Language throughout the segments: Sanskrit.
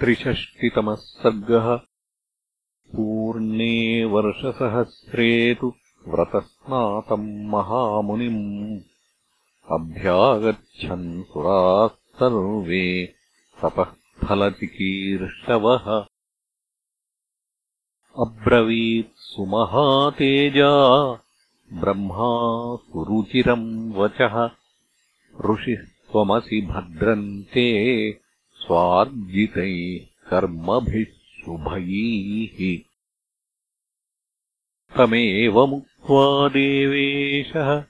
त्रिषष्टितमः सर्गः। पूर्णे वर्षसहस्रे तु व्रतस्नातम् महामुनिम्। अभ्यागच्छन् सुराः सर्वे तपः फलचिकीर्षवः अब्रवीत् सुमहातेजा ब्रह्मा सुरुचिरम् वचः। ऋषिः त्वमसि भद्रन्ते स्वार्जितैः कर्मभिः शुभैः तमेवमुक्त्वा देवेशः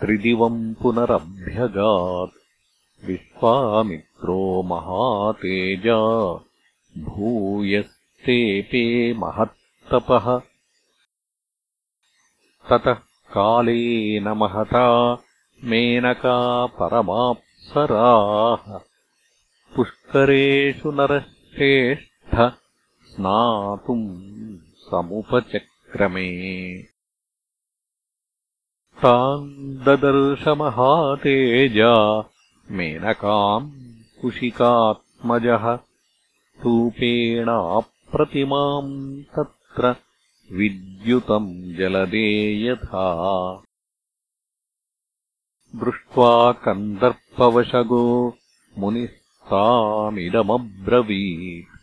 त्रिदिवम् पुनरभ्यगात्। विश्वामित्रो महातेजा भूयस्तेऽपे महत्तपः। ततः कालेन महता मेनका परमाप्सराः पुष्करेषु नरश्रेष्ठ स्नातुम् समुपचक्रमे। ताम् ददर्शमहातेजा मेनकाम् कुशिकात्मजः रूपेणाप्रतिमाम् तत्र विद्युतम् जलदे यथा दृष्ट्वा कन्दर्पवशगो मुनिः तामिदमब्रवीत्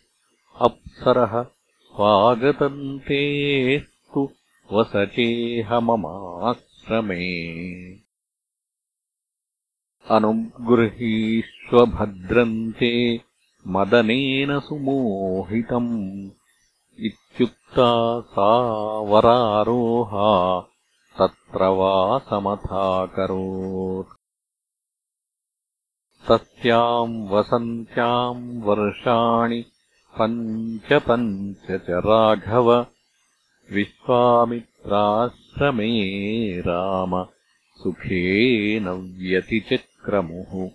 अप्सरः स्वागतन्तेस्तु वसचेह ममाश्रमे। अनुगृहीष्वभद्रन्ते मदनेन सुमोहितम्। इत्युक्ता सा वरारोहा तत्र वासमथाकरोत् तस्याम् वसन्त्याम् वर्षाणि पञ्च पञ्च च राघव विश्वामित्राश्रमे राम सुखेन व्यतिचक्रमुः।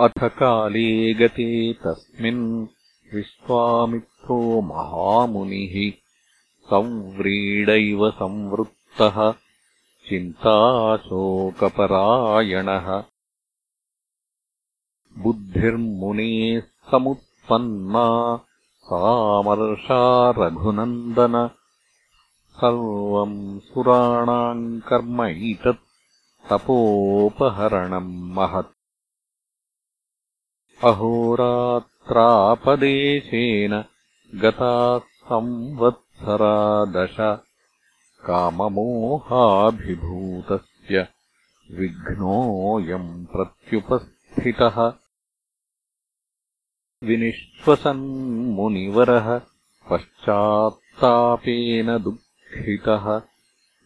अथ काले गते तस्मिन् विश्वामित्रो महामुनिः संव्रीडैव संवृत्तः चिन्ताशोकपरायणः बुद्धिर्मुनेः समुत्पन्ना सामर्षा रघुनन्दन। सर्वम् सुराणाम् कर्मैतत् तपोपहरणम् महत्। अहोरात्रापदेशेन गताः संवत्सरा दश। काममोहाभिभूतस्य विघ्नोऽयम् प्रत्युपस्थितः विनिश्वसन्मुनिवरः पश्चात्तापेन दुःखितः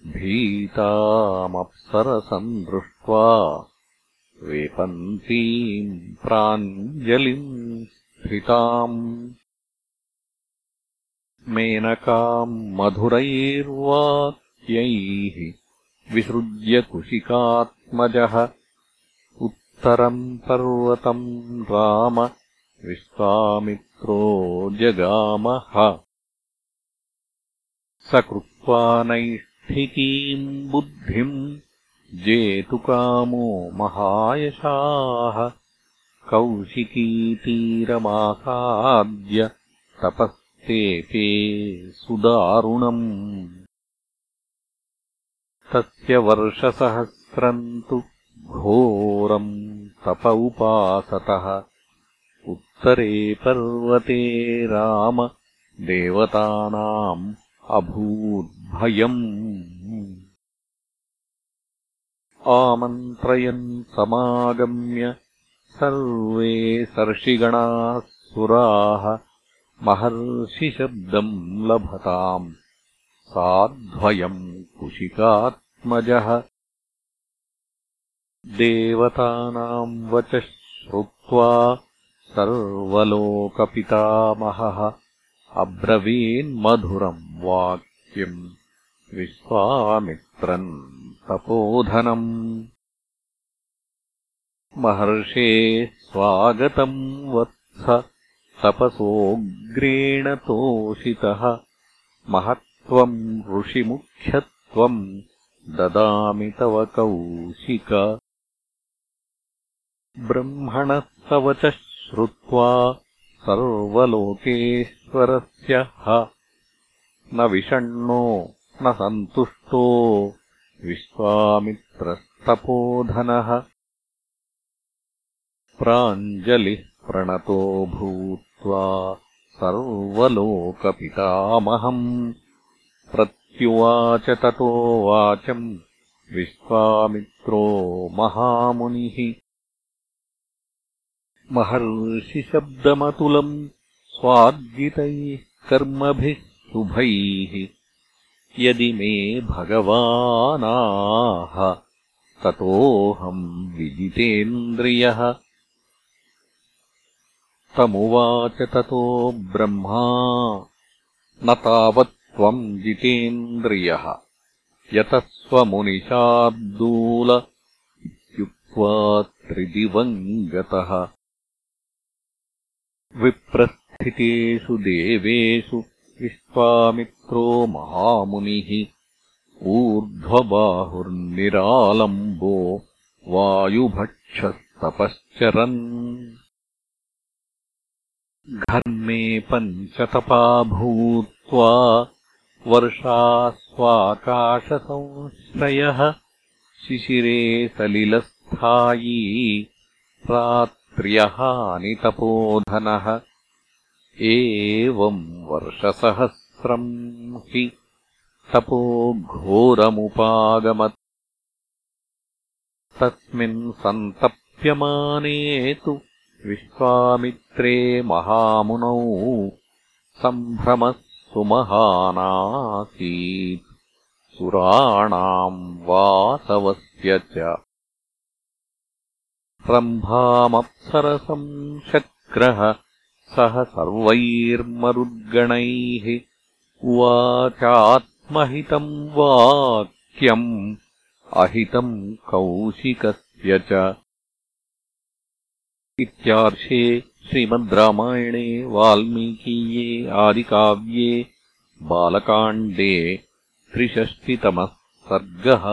भीतामप्सरसम् दृष्ट्वा वेपन्तीम् प्राञ्जलिम् स्थिताम्। मेनकाम् मधुरैर्वाक्यैः विसृज्य कुशिकात्मजः उत्तरम् पर्वतम् राम विश्वामित्रो जगामः। स कृत्वा नैष्ठिकीम् बुद्धिम् जेतुकामो महायशाः। कौशिकीतीरमासाद्य तपस्तेपे सुदारुणम्। तस्य वर्षसहस्रम् तु घोरम् तप उपासतः उत्तरे पर्वते राम देवतानाम् अभूद्भयम्। आमन्त्रयन् समागम्य सर्वे सर्षिगणाः सुराः महर्षिशब्दम् लभताम्। साध्वयम् कुशिकात्मजः। देवतानाम् वचः श्रुत्वा सर्वलोकपितामहः अब्रवीन्मधुरम् वाक्यम् विश्वामित्रम् तपोधनम् महर्षे स्वागतम् वत्स तपसोऽग्रेण तोषितः। महत्त्वम् ऋषिमुख्यत्वम् ददामि तव कौशिक। ब्रह्मणः स श्रुत्वा सर्वलोकेश्वरस्य ह। न विषण्णो न सन्तुष्टो विश्वामित्रस्तपोधनः। प्राञ्जलिः प्रणतो भूत्वा सर्वलोकपितामहम्। प्रत्युवाच ततो वाचम् विश्वामित्रो महामुनिः महर्षिशब्दमतुलम् स्वार्जितैः कर्मभिः शुभैः। यदि मे भगवानाह ततोऽहम् विजितेन्द्रियः। तमुवाच ततो ब्रह्मा न तावत्त्वम् जितेन्द्रियः। यतस्वमुनिशार्दूल इत्युक्त्वा त्रिदिवम् गतः विप्रस्थितेषु देवेषु विश्वामित्रो महामुनिः ऊर्ध्वबाहुर्निरालम्बो वायुभक्षस्तपश्चरन्। घर्मे पञ्चतपा भूत्वा वर्षास्वाकाशसंश्रयः शिशिरे सलिलस्थायी रात्र्यहानितपोधनः एवम् वर्षसहस्रम् हि तपो घोरमुपागमत्। तस्मिन् सन्तप्यमाने तु विश्वामित्रे महामुनौ सम्भ्रमः सुमहानासीत् सुराणाम् वासवस्य च रम्भामप्सरसम् शक्रः सह सर्वैर्मरुद्गणैः उवाचात्महितम् वाक्यम् अहितम् कौशिकस्य च। इत्यार्षे श्रीमद् रामायणे वाल्मीकीये आदिकाव्ये बालकाण्डे त्रिषष्टितमः सर्गः